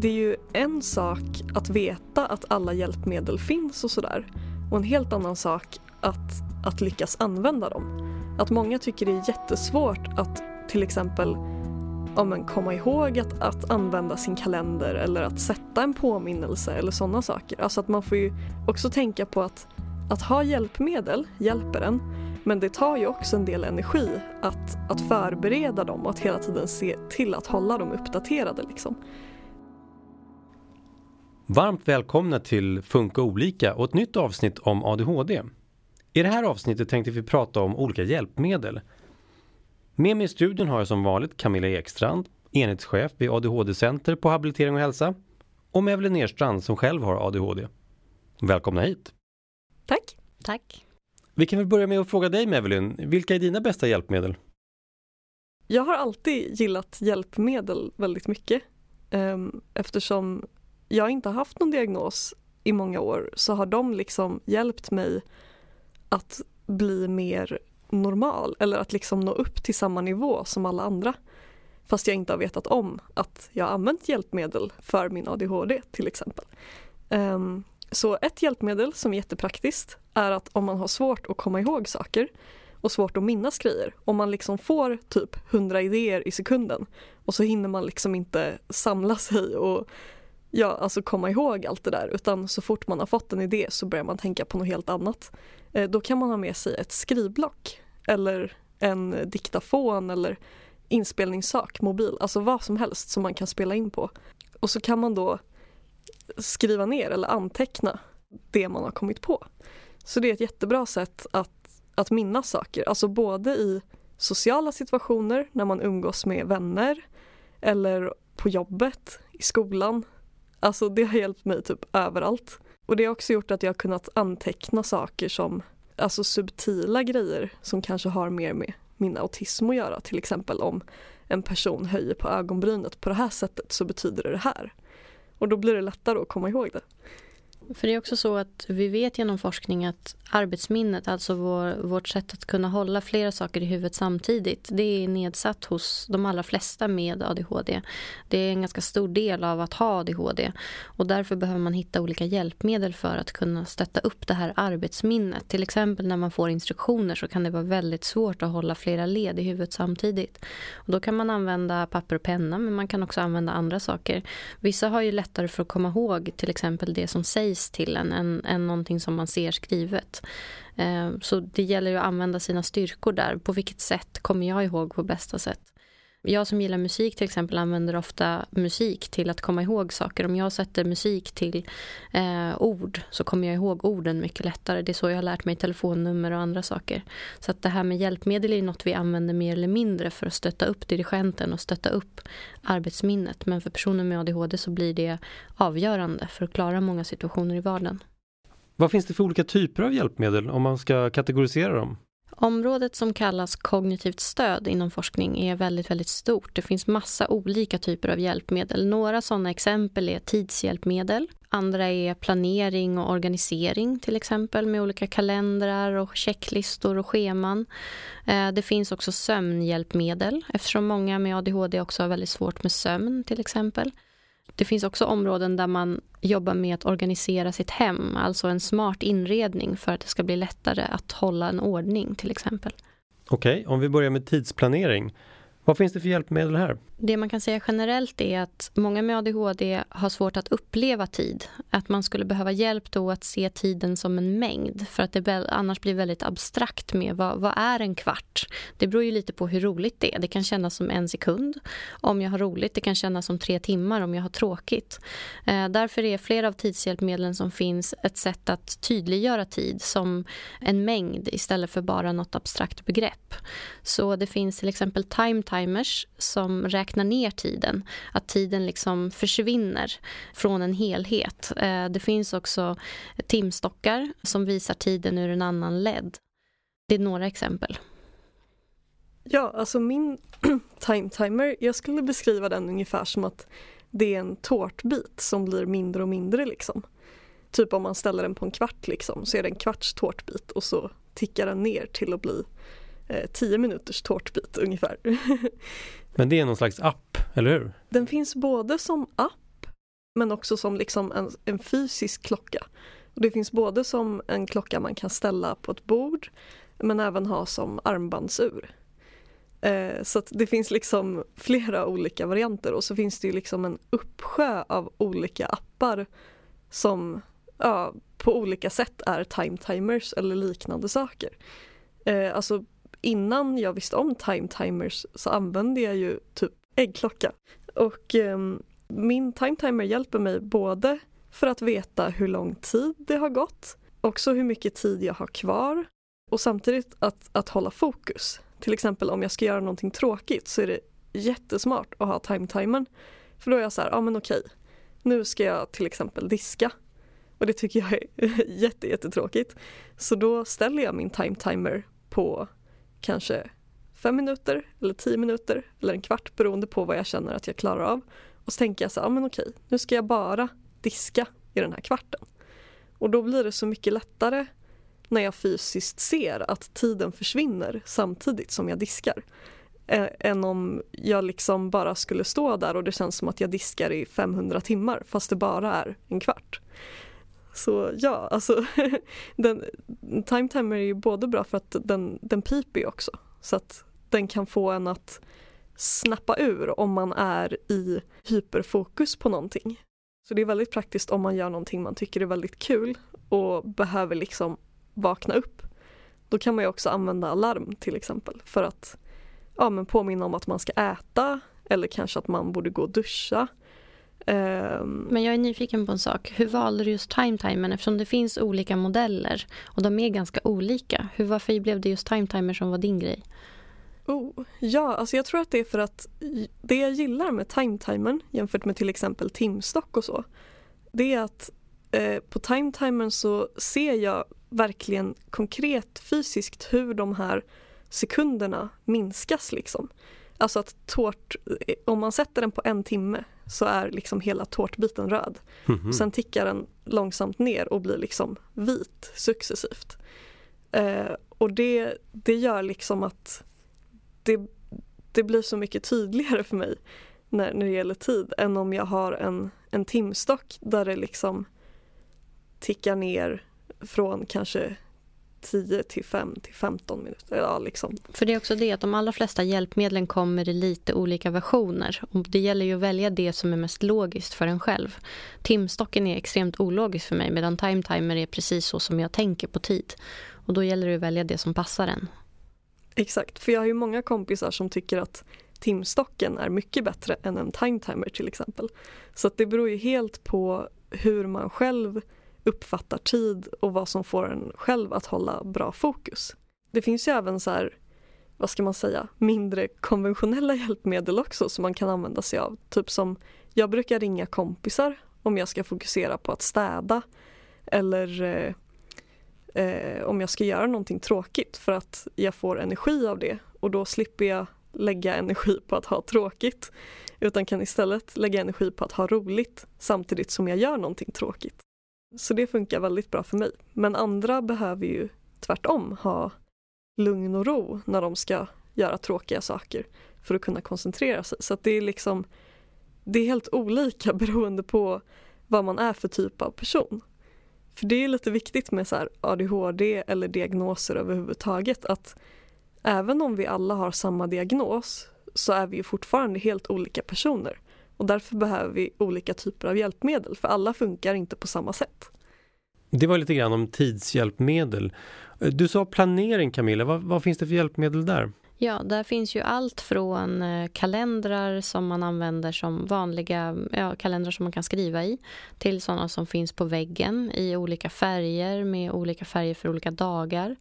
det är ju en sak att veta att alla hjälpmedel finns och sådär och en helt annan sak att, att lyckas använda dem. Att många tycker det är jättesvårt att till exempel ja, men komma ihåg att, att använda sin kalender eller att sätta en påminnelse eller sådana saker. Alltså att man får ju också tänka på att, att ha hjälpmedel hjälper en men det tar ju också en del energi att, att förbereda dem och att hela tiden se till att hålla dem uppdaterade. Liksom. Varmt välkomna till Funka olika och ett nytt avsnitt om ADHD. I det här avsnittet tänkte vi prata om olika hjälpmedel. Med mig i studion har jag som vanligt Camilla Ekstrand, enhetschef vid ADHD-center på Habilitering och hälsa och Evelyn Nerstrand som själv har ADHD. Välkomna hit! Tack! Tack! Vi kan väl börja med att fråga dig Evelyn, vilka är dina bästa hjälpmedel? Jag har alltid gillat hjälpmedel väldigt mycket ehm, eftersom jag inte har haft någon diagnos i många år så har de liksom hjälpt mig att bli mer normal eller att liksom nå upp till samma nivå som alla andra. Fast jag inte har vetat om att jag har använt hjälpmedel för min ADHD till exempel. Um, så ett hjälpmedel som är jättepraktiskt är att om man har svårt att komma ihåg saker och svårt att minnas grejer, om man liksom får typ 100 idéer i sekunden och så hinner man liksom inte samla sig och ja, alltså komma ihåg allt det där utan så fort man har fått en idé så börjar man tänka på något helt annat. Eh, då kan man ha med sig ett skrivblock eller en diktafon eller inspelningssak, mobil, alltså vad som helst som man kan spela in på. Och så kan man då skriva ner eller anteckna det man har kommit på. Så det är ett jättebra sätt att, att minnas saker, alltså både i sociala situationer när man umgås med vänner eller på jobbet, i skolan, Alltså det har hjälpt mig typ överallt. Och det har också gjort att jag har kunnat anteckna saker som alltså subtila grejer som kanske har mer med min autism att göra. Till exempel om en person höjer på ögonbrynet på det här sättet så betyder det det här. Och då blir det lättare att komma ihåg det. För det är också så att vi vet genom forskning att arbetsminnet, alltså vår, vårt sätt att kunna hålla flera saker i huvudet samtidigt, det är nedsatt hos de allra flesta med ADHD. Det är en ganska stor del av att ha ADHD och därför behöver man hitta olika hjälpmedel för att kunna stötta upp det här arbetsminnet. Till exempel när man får instruktioner så kan det vara väldigt svårt att hålla flera led i huvudet samtidigt. Och då kan man använda papper och penna men man kan också använda andra saker. Vissa har ju lättare för att komma ihåg till exempel det som sägs till en än, än någonting som man ser skrivet. Eh, så det gäller ju att använda sina styrkor där. På vilket sätt kommer jag ihåg på bästa sätt? Jag som gillar musik till exempel använder ofta musik till att komma ihåg saker. Om jag sätter musik till eh, ord så kommer jag ihåg orden mycket lättare. Det är så jag har lärt mig telefonnummer och andra saker. Så att det här med hjälpmedel är något vi använder mer eller mindre för att stötta upp dirigenten och stötta upp arbetsminnet. Men för personer med ADHD så blir det avgörande för att klara många situationer i vardagen. Vad finns det för olika typer av hjälpmedel om man ska kategorisera dem? Området som kallas kognitivt stöd inom forskning är väldigt, väldigt stort. Det finns massa olika typer av hjälpmedel. Några sådana exempel är tidshjälpmedel. Andra är planering och organisering till exempel med olika kalendrar och checklistor och scheman. Eh, det finns också sömnhjälpmedel eftersom många med ADHD också har väldigt svårt med sömn till exempel. Det finns också områden där man jobbar med att organisera sitt hem, alltså en smart inredning för att det ska bli lättare att hålla en ordning till exempel. Okej, okay, om vi börjar med tidsplanering. Vad finns det för hjälpmedel här? Det man kan säga generellt är att många med ADHD har svårt att uppleva tid. Att man skulle behöva hjälp då att se tiden som en mängd för att det annars blir väldigt abstrakt med vad, vad är en kvart? Det beror ju lite på hur roligt det är. Det kan kännas som en sekund om jag har roligt. Det kan kännas som tre timmar om jag har tråkigt. Eh, därför är flera av tidshjälpmedlen som finns ett sätt att tydliggöra tid som en mängd istället för bara något abstrakt begrepp. Så det finns till exempel time timers som räknar ner tiden. Att tiden liksom försvinner från en helhet. Eh, det finns också timstockar som visar tiden ur en annan led. Det är några exempel. Ja, alltså min time timer, jag skulle beskriva den ungefär som att det är en tårtbit som blir mindre och mindre liksom. Typ om man ställer den på en kvart liksom så är det en kvarts tårtbit och så tickar den ner till att bli eh, tio minuters tårtbit ungefär. Men det är någon slags app, eller hur? Den finns både som app men också som liksom en, en fysisk klocka. Det finns både som en klocka man kan ställa på ett bord men även ha som armbandsur. Eh, så det finns liksom flera olika varianter och så finns det ju liksom en uppsjö av olika appar som ja, på olika sätt är time timers eller liknande saker. Eh, alltså innan jag visste om time timers så använde jag ju typ äggklocka. Och eh, min time timer hjälper mig både för att veta hur lång tid det har gått, också hur mycket tid jag har kvar och samtidigt att, att hålla fokus. Till exempel om jag ska göra någonting tråkigt så är det jättesmart att ha time-timern. För då är jag så här, ja men okej, nu ska jag till exempel diska. Och det tycker jag är jätte, jättetråkigt. Så då ställer jag min time-timer på kanske fem minuter eller tio minuter eller en kvart beroende på vad jag känner att jag klarar av. Och så tänker jag så här, ja men okej, nu ska jag bara diska i den här kvarten. Och då blir det så mycket lättare när jag fysiskt ser att tiden försvinner samtidigt som jag diskar. Eh, än om jag liksom bara skulle stå där och det känns som att jag diskar i 500 timmar fast det bara är en kvart. Så ja, alltså den, time timer är ju både bra för att den, den piper ju också så att den kan få en att snappa ur om man är i hyperfokus på någonting. Så det är väldigt praktiskt om man gör någonting man tycker är väldigt kul och behöver liksom vakna upp. Då kan man ju också använda alarm till exempel för att ja, men påminna om att man ska äta eller kanske att man borde gå och duscha. Um... Men jag är nyfiken på en sak. Hur valde du just time-timern eftersom det finns olika modeller och de är ganska olika? Hur, varför blev det just time-timer som var din grej? Oh, ja, alltså jag tror att det är för att det jag gillar med time-timern jämfört med till exempel timstock och så det är att eh, på time-timern så ser jag verkligen konkret fysiskt hur de här sekunderna minskas liksom. Alltså att tårt, om man sätter den på en timme så är liksom hela tårtbiten röd. Mm -hmm. Sen tickar den långsamt ner och blir liksom vit successivt. Eh, och det, det gör liksom att det, det blir så mycket tydligare för mig när, när det gäller tid än om jag har en, en timstock där det liksom tickar ner från kanske 10 till 5 till 15 minuter. Ja, liksom. För det är också det att de allra flesta hjälpmedlen kommer i lite olika versioner. Och det gäller ju att välja det som är mest logiskt för en själv. Timstocken är extremt ologisk för mig medan time timer är precis så som jag tänker på tid. Och då gäller det att välja det som passar en. Exakt, för jag har ju många kompisar som tycker att timstocken är mycket bättre än en time timer till exempel. Så det beror ju helt på hur man själv uppfattar tid och vad som får en själv att hålla bra fokus. Det finns ju även så här, vad ska man säga, mindre konventionella hjälpmedel också som man kan använda sig av. Typ som, jag brukar ringa kompisar om jag ska fokusera på att städa eller eh, eh, om jag ska göra någonting tråkigt för att jag får energi av det och då slipper jag lägga energi på att ha tråkigt utan kan istället lägga energi på att ha roligt samtidigt som jag gör någonting tråkigt. Så det funkar väldigt bra för mig. Men andra behöver ju tvärtom ha lugn och ro när de ska göra tråkiga saker för att kunna koncentrera sig. Så det är liksom det är helt olika beroende på vad man är för typ av person. För det är lite viktigt med så ADHD eller diagnoser överhuvudtaget att även om vi alla har samma diagnos så är vi ju fortfarande helt olika personer. Och därför behöver vi olika typer av hjälpmedel för alla funkar inte på samma sätt. Det var lite grann om tidshjälpmedel. Du sa planering Camilla, vad, vad finns det för hjälpmedel där? Ja, där finns ju allt från eh, kalendrar som man använder som vanliga ja, kalendrar som man kan skriva i till sådana som finns på väggen i olika färger med olika färger för olika dagar.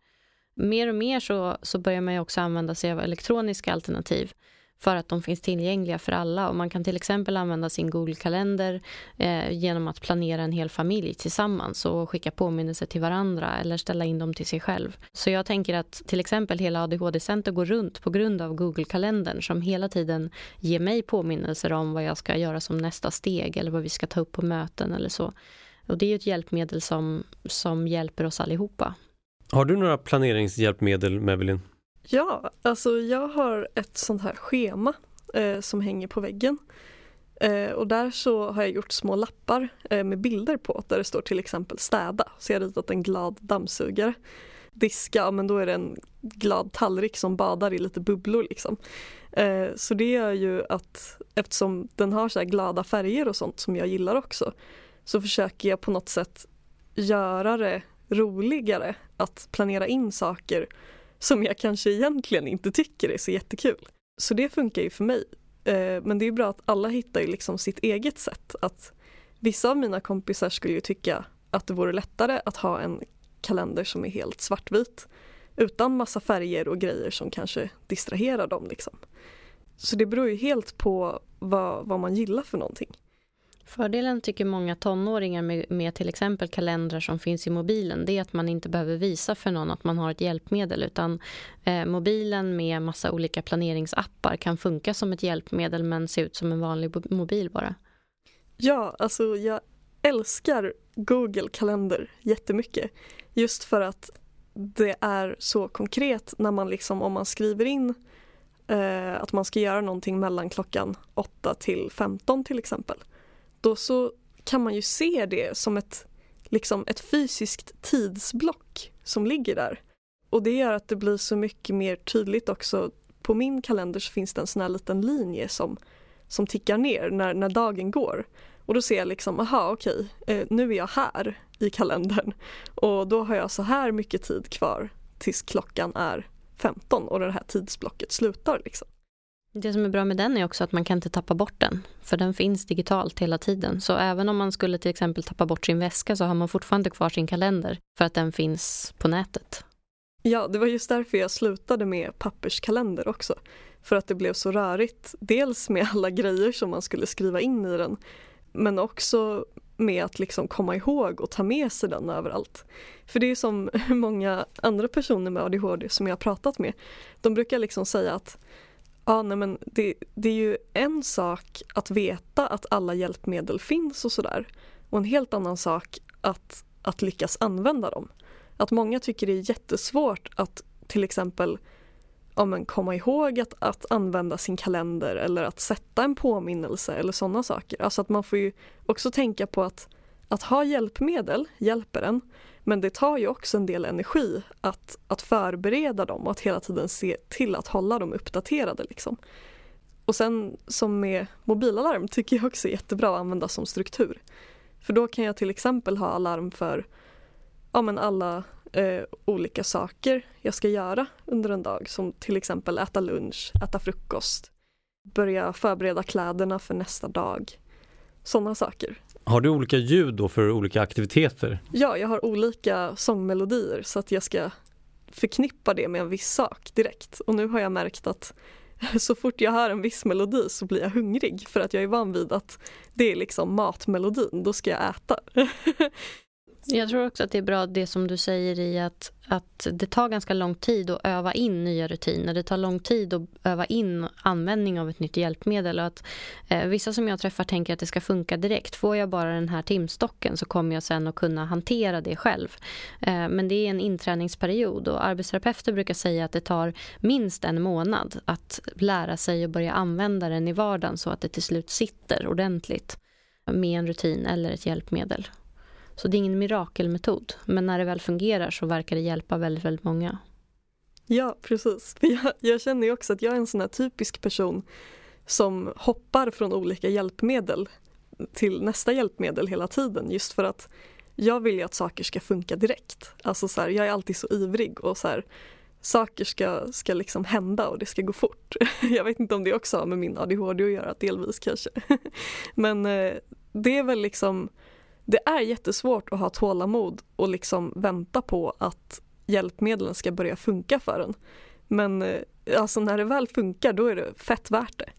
Mer och mer så, så börjar man ju också använda sig av elektroniska alternativ för att de finns tillgängliga för alla. Och man kan till exempel använda sin Google-kalender eh, genom att planera en hel familj tillsammans och skicka påminnelser till varandra eller ställa in dem till sig själv. Så jag tänker att till exempel hela ADHD-center går runt på grund av Google-kalendern som hela tiden ger mig påminnelser om vad jag ska göra som nästa steg eller vad vi ska ta upp på möten eller så. Och det är ju ett hjälpmedel som, som hjälper oss allihopa. Har du några planeringshjälpmedel, Mevelin? Ja, alltså jag har ett sånt här schema eh, som hänger på väggen. Eh, och där så har jag gjort små lappar eh, med bilder på där det står till exempel städa. Så jag har ritat en glad dammsugare. Diska, ja, men då är det en glad tallrik som badar i lite bubblor liksom. Eh, så det gör ju att eftersom den har så glada färger och sånt som jag gillar också så försöker jag på något sätt göra det roligare att planera in saker som jag kanske egentligen inte tycker är så jättekul. Så det funkar ju för mig. Eh, men det är bra att alla hittar ju liksom sitt eget sätt. Att vissa av mina kompisar skulle ju tycka att det vore lättare att ha en kalender som är helt svartvit utan massa färger och grejer som kanske distraherar dem. Liksom. Så det beror ju helt på vad, vad man gillar för någonting. Fördelen tycker många tonåringar med, med, till exempel kalendrar som finns i mobilen det är att man inte behöver visa för någon att man har ett hjälpmedel utan eh, mobilen med massa olika planeringsappar kan funka som ett hjälpmedel men se ut som en vanlig mobil bara. Ja, alltså jag älskar Google kalender jättemycket just för att det är så konkret när man liksom om man skriver in eh, att man ska göra någonting mellan klockan 8 till 15 till exempel då så kan man ju se det som ett, liksom ett fysiskt tidsblock som ligger där. Och det gör att det blir så mycket mer tydligt också. På min kalender så finns det en sån här liten linje som, som tickar ner när, när dagen går. Och då ser jag liksom, aha okej, eh, nu är jag här i kalendern och då har jag så här mycket tid kvar tills klockan är 15 och det här tidsblocket slutar. Liksom. Det som är bra med den är också att man kan inte tappa bort den. För den finns digitalt hela tiden. Så även om man skulle till exempel tappa bort sin väska så har man fortfarande kvar sin kalender för att den finns på nätet. Ja, det var just därför jag slutade med papperskalender också. För att det blev så rörigt. Dels med alla grejer som man skulle skriva in i den. Men också med att liksom komma ihåg och ta med sig den överallt. För det är som många andra personer med ADHD som jag har pratat med. De brukar liksom säga att Ja, nej men det, det är ju en sak att veta att alla hjälpmedel finns och sådär och en helt annan sak att, att lyckas använda dem. Att många tycker det är jättesvårt att till exempel ja, men komma ihåg att, att använda sin kalender eller att sätta en påminnelse eller sådana saker. Alltså att man får ju också tänka på att, att ha hjälpmedel hjälper en men det tar ju också en del energi att, att förbereda dem och att hela tiden se till att hålla dem uppdaterade. Liksom. Och sen som med mobilalarm tycker jag också är jättebra att använda som struktur. För då kan jag till exempel ha alarm för ja, men alla eh, olika saker jag ska göra under en dag som till exempel äta lunch, äta frukost, börja förbereda kläderna för nästa dag. Sådana saker. Har du olika ljud då för olika aktiviteter? Ja, jag har olika sångmelodier så att jag ska förknippa det med en viss sak direkt. Och nu har jag märkt att så fort jag hör en viss melodi så blir jag hungrig för att jag är van vid att det är liksom matmelodin, då ska jag äta. Jag tror också att det är bra det som du säger i att, att det tar ganska lång tid att öva in nya rutiner. Det tar lång tid att öva in användning av ett nytt hjälpmedel. Och att, eh, vissa som jag träffar tänker att det ska funka direkt. Får jag bara den här timstocken så kommer jag sen att kunna hantera det själv. Eh, men det är en inträningsperiod och arbetsterapeuter brukar säga att det tar minst en månad att lära sig och börja använda den i vardagen så att det till slut sitter ordentligt med en rutin eller ett hjälpmedel. Så det är ingen mirakelmetod. Men när det väl fungerar så verkar det hjälpa väldigt, väldigt många. Ja, precis. Jag, jag känner ju också att jag är en sån här typisk person som hoppar från olika hjälpmedel till nästa hjälpmedel hela tiden just för att jag vill ju att saker ska funka direkt. Alltså så här, jag är alltid så ivrig och så här, saker ska, ska liksom hända och det ska gå fort. Jag vet inte om det också har med min ADHD att göra, delvis kanske. Men eh, det är väl liksom det är jättesvårt att ha tålamod och liksom vänta på att hjälpmedlen ska börja funka för en. Men eh, alltså när det väl funkar då är det fett värt det.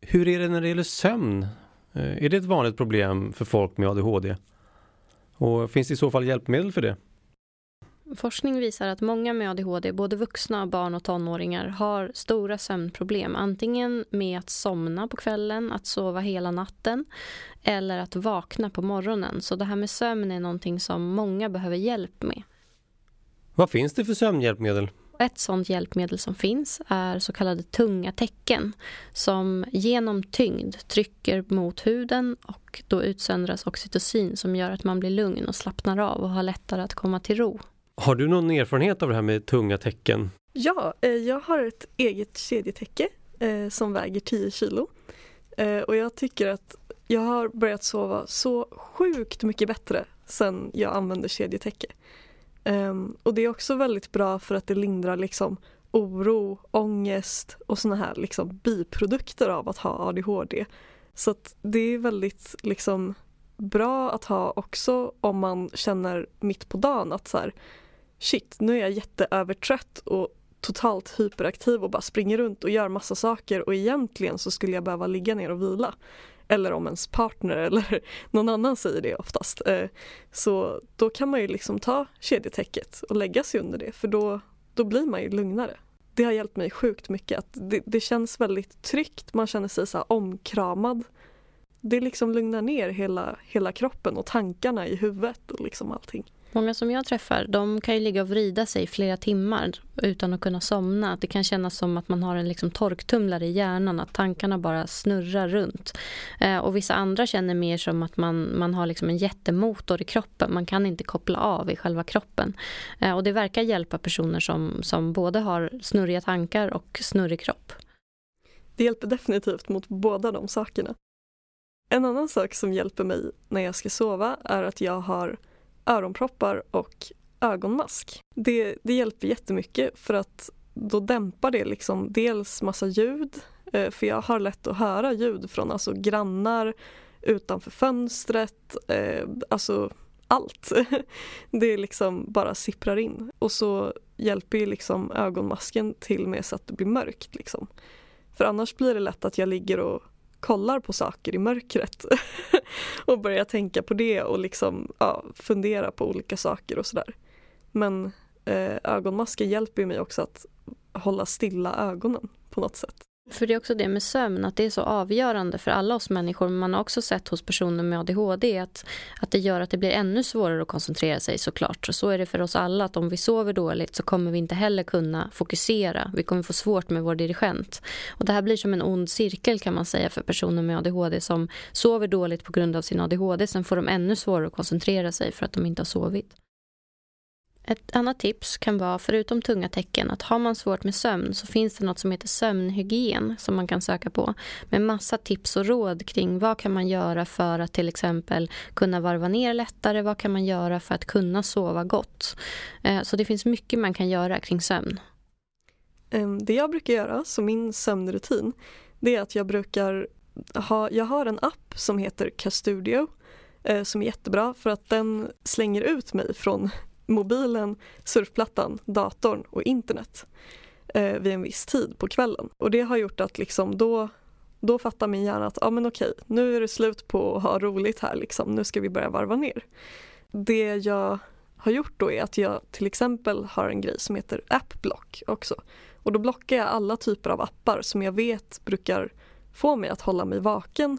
Hur är det när det gäller sömn? Eh, är det ett vanligt problem för folk med ADHD? Och finns det i så fall hjälpmedel för det? Forskning visar att många med ADHD, både vuxna, barn och tonåringar, har stora sömnproblem. Antingen med att somna på kvällen, att sova hela natten eller att vakna på morgonen. Så det här med sömn är någonting som många behöver hjälp med. Vad finns det för sömnhjälpmedel? ett sådant hjälpmedel som finns är så kallade tunga tecken som genom tyngd trycker mot huden och då utsöndras oxytocin som gör att man blir lugn och slappnar av och har lättare att komma till ro. Har du någon erfarenhet av det här med tunga tecken? Ja, eh, jag har ett eget kedjetäcke eh, som väger 10 kilo. Eh, och jag tycker att jag har börjat sova så sjukt mycket bättre sen jag använde kedjetäcke. Ehm, och det är också väldigt bra för att det lindrar liksom oro, ångest och såna här liksom biprodukter av att ha ADHD. Så att det är väldigt liksom bra att ha också om man känner mitt på dagen att så här, shit, nu är jag jätteövertrött och totalt hyperaktiv och bara springer runt och gör massa saker och egentligen så skulle jag behöva ligga ner och vila eller om ens partner eller någon annan säger det oftast. Eh, så då kan man ju liksom ta kedjetäcket och lägga sig under det för då, då blir man ju lugnare. Det har hjälpt mig sjukt mycket. Att det, det känns väldigt tryggt, man känner sig så omkramad. Det liksom lugnar ner hela, hela kroppen och tankarna i huvudet och liksom allting. Många som jag träffar de kan ju ligga och vrida sig flera timmar utan att kunna somna. Det kan kännas som att man har en liksom torktumlare i hjärnan, att tankarna bara snurrar runt. Eh, och vissa andra känner mer som att man, man har liksom en jättemotor i kroppen. Man kan inte koppla av i själva kroppen. Eh, och det verkar hjälpa personer som, som både har snurriga tankar och snurrig kropp. Det hjälper definitivt mot båda de sakerna. En annan sak som hjälper mig när jag ska sova är att jag har öronproppar och ögonmask. Det, det hjälper jättemycket för att då dämpar det liksom dels massa ljud, eh, för jag har lätt att höra ljud från alltså grannar, utanför fönstret, eh, alltså allt. Det liksom bara sipprar in. Och så hjälper ju liksom ögonmasken till med så att det blir mörkt. Liksom. För annars blir det lätt att jag ligger och kollar på saker i mörkret och börjar tänka på det och liksom ja, fundera på olika saker och sådär. Men eh, ögonmasken hjälper mig också att hålla stilla ögonen på något sätt. För det är också det med sömn, att det är så avgörande för alla oss människor. Man har också sett hos personer med ADHD att, att det gör att det blir ännu svårare att koncentrera sig såklart. Och så är det för oss alla att om vi sover dåligt så kommer vi inte heller kunna fokusera. Vi kommer få svårt med vår dirigent. Och det här blir som en ond cirkel kan man säga för personer med ADHD som sover dåligt på grund av sin ADHD. Sen får de ännu svårare att koncentrera sig för att de inte har sovit. Ett annat tips kan vara, förutom tunga tecken, att har man svårt med sömn så finns det något som heter sömnhygien som man kan söka på med massa tips och råd kring vad kan man göra för att till exempel kunna varva ner lättare, vad kan man göra för att kunna sova gott. Eh, så det finns mycket man kan göra kring sömn. Ehm, det jag brukar göra som min sömnrutin det är att jag brukar ha, jag har en app som heter Castudio eh, som är jättebra för att den slänger ut mig från mobilen, surfplattan, datorn och internet eh, vid en viss tid på kvällen. Och det har gjort att liksom då, då fattar min hjärna att ah, men okej, nu är det slut på att ha roligt här, liksom. nu ska vi börja varva ner. Det jag har gjort då är att jag till exempel har en grej som heter appblock också. Och då blockar jag alla typer av appar som jag vet brukar få mig att hålla mig vaken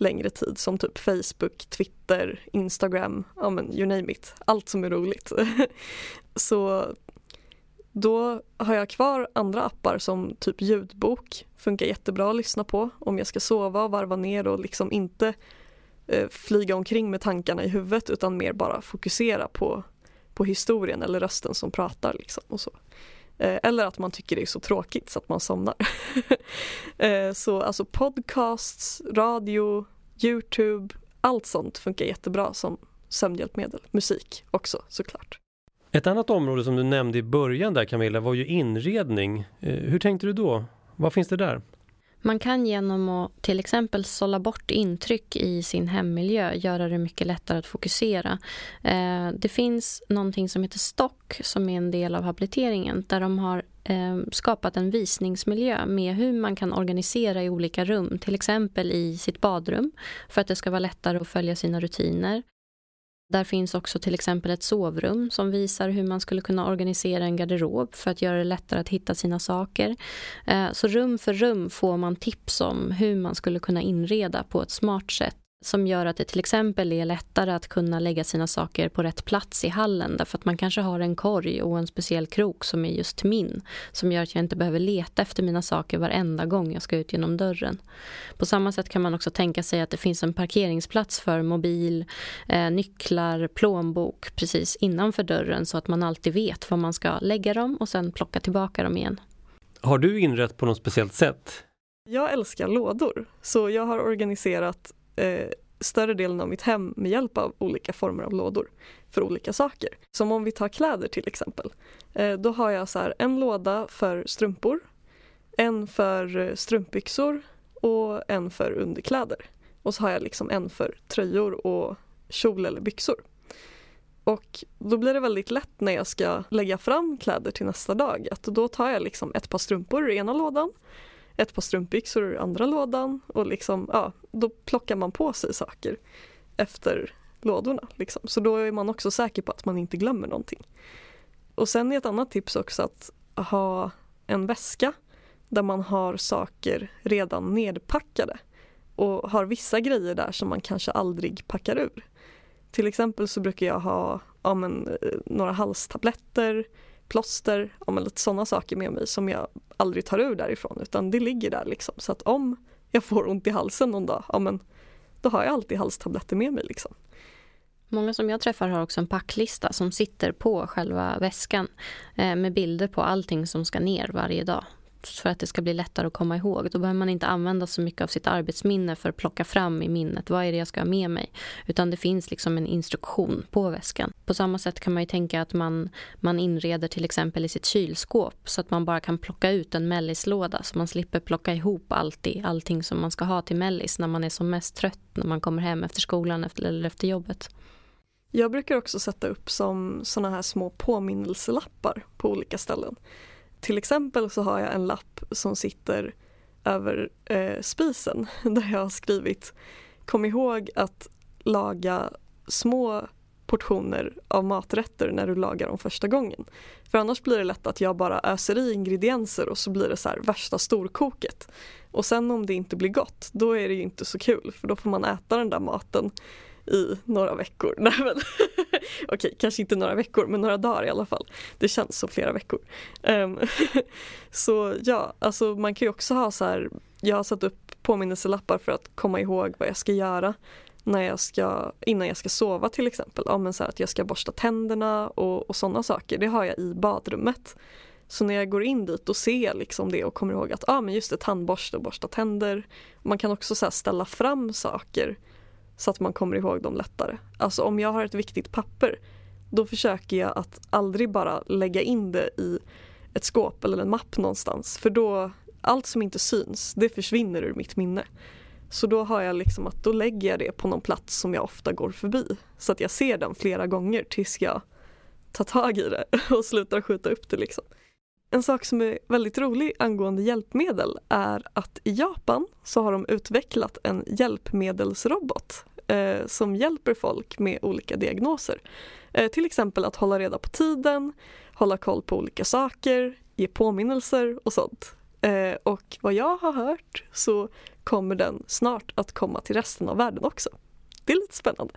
längre tid som typ Facebook, Twitter, Instagram, ja men you name it, allt som är roligt. så då har jag kvar andra appar som typ ljudbok, funkar jättebra att lyssna på om jag ska sova och varva ner och liksom inte eh, flyga omkring med tankarna i huvudet utan mer bara fokusera på, på historien eller rösten som pratar. Liksom och så. Eh, eller att man tycker det är så tråkigt så att man somnar. Eh, så alltså podcasts, radio, Youtube, allt sånt funkar jättebra som sömnhjälpmedel. Musik också såklart. Ett annat område som du nämnde i början där Camilla var ju inredning. Eh, hur tänkte du då? Vad finns det där? Man kan genom att till exempel sålla bort intryck i sin hemmiljö göra det mycket lättare att fokusera. Eh, det finns någonting som heter Stock som är en del av habiliteringen där de har eh, skapat en visningsmiljö med hur man kan organisera i olika rum, till exempel i sitt badrum för att det ska vara lättare att följa sina rutiner. Där finns också till exempel ett sovrum som visar hur man skulle kunna organisera en garderob för att göra det lättare att hitta sina saker. Eh, så rum för rum får man tips om hur man skulle kunna inreda på ett smart sätt som gör att det till exempel är lättare att kunna lägga sina saker på rätt plats i hallen därför att man kanske har en korg och en speciell krok som är just min som gör att jag inte behöver leta efter mina saker varenda gång jag ska ut genom dörren. På samma sätt kan man också tänka sig att det finns en parkeringsplats för mobil, eh, nycklar, plånbok precis innanför dörren så att man alltid vet var man ska lägga dem och sen plocka tillbaka dem igen. Har du inrett på något speciellt sätt? Jag älskar lådor, så jag har organiserat eh, större delen av mitt hem med hjälp av olika former av lådor för olika saker. Som om vi tar kläder till exempel. Eh, då har jag så här, en låda för strumpor, en för eh, strumpbyxor och en för underkläder. Och så har jag liksom en för tröjor och kjol eller byxor. Och då blir det väldigt lätt när jag ska lägga fram kläder till nästa dag att då tar jag liksom ett par strumpor i ena lådan ett par strumpbyxor ur andra lådan och liksom, ja, då plockar man på sig saker efter lådorna. Liksom. Så då är man också säker på att man inte glömmer någonting. Och sen är ett annat tips också att ha en väska där man har saker redan nedpackade och har vissa grejer där som man kanske aldrig packar ur. Till exempel så brukar jag ha ja, men, eh, några halstabletter, plåster, ja, men lite sådana saker med mig som jag aldrig tar ur därifrån utan det ligger där liksom. Så att om jag får ont i halsen någon dag, ja men då har jag alltid halstabletter med mig liksom. Många som jag träffar har också en packlista som sitter på själva väskan eh, med bilder på allting som ska ner varje dag för att det ska bli lättare att komma ihåg. Då behöver man inte använda så mycket av sitt arbetsminne för att plocka fram i minnet vad är det jag ska ha med mig. Utan det finns liksom en instruktion på väskan. På samma sätt kan man ju tänka att man, man inreder till exempel i sitt kylskåp så att man bara kan plocka ut en mellislåda så man slipper plocka ihop alltid, allting som man ska ha till mellis när man är som mest trött när man kommer hem efter skolan eller efter jobbet. Jag brukar också sätta upp som såna här små påminnelselappar på olika ställen. Till exempel så har jag en lapp som sitter över eh, spisen där jag har skrivit Kom ihåg att laga små portioner av maträtter när du lagar dem första gången. För annars blir det lätt att jag bara öser i ingredienser och så blir det så här värsta storkoket. Och sen om det inte blir gott, då är det ju inte så kul för då får man äta den där maten i några veckor. Nej men okej, kanske inte några veckor men några dagar i alla fall. Det känns som flera veckor. Um, så ja, alltså man kan ju också ha så här, jag har satt upp påminnelselappar för att komma ihåg vad jag ska göra när jag ska, innan jag ska sova till exempel. Ja, men så att jag ska borsta tänderna och, och sådana saker. Det har jag i badrummet. Så när jag går in dit och ser liksom det och kommer ihåg att ah, men just det, tandborste och borsta tänder. Man kan också så ställa fram saker så att man kommer ihåg dem lättare. Alltså om jag har ett viktigt papper då försöker jag att aldrig bara lägga in det i ett skåp eller en mapp någonstans för då allt som inte syns det försvinner ur mitt minne. Så då har jag liksom att då lägger jag det på någon plats som jag ofta går förbi så att jag ser den flera gånger tills jag tar tag i det och slutar skjuta upp det liksom. En sak som är väldigt rolig angående hjälpmedel är att i Japan så har de utvecklat en hjälpmedelsrobot eh, som hjälper folk med olika diagnoser. Eh, till exempel att hålla reda på tiden, hålla koll på olika saker, ge påminnelser och sånt. Eh, och vad jag har hört så kommer den snart att komma till resten av världen också. Det är lite spännande.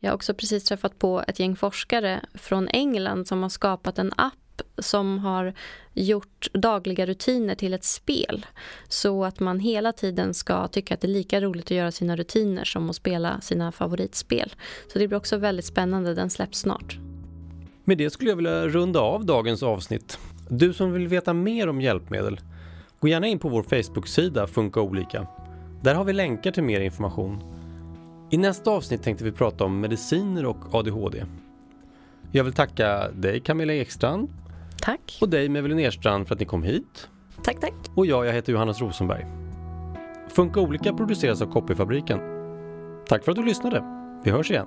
Jag har också precis träffat på ett gäng forskare från England som har skapat en app som har gjort dagliga rutiner till ett spel så att man hela tiden ska tycka att det är lika roligt att göra sina rutiner som att spela sina favoritspel. Så det blir också väldigt spännande, den släpps snart. Med det skulle jag vilja runda av dagens avsnitt. Du som vill veta mer om hjälpmedel, gå gärna in på vår Facebook-sida Funka olika. Där har vi länkar till mer information. I nästa avsnitt tänkte vi prata om mediciner och ADHD. Jag vill tacka dig Camilla Ekstrand Tack. Och dig Mevelin Nerstrand för att ni kom hit. Tack, tack. Och jag, jag heter Johannes Rosenberg. Funka olika produceras av Copyfabriken. Tack för att du lyssnade. Vi hörs igen.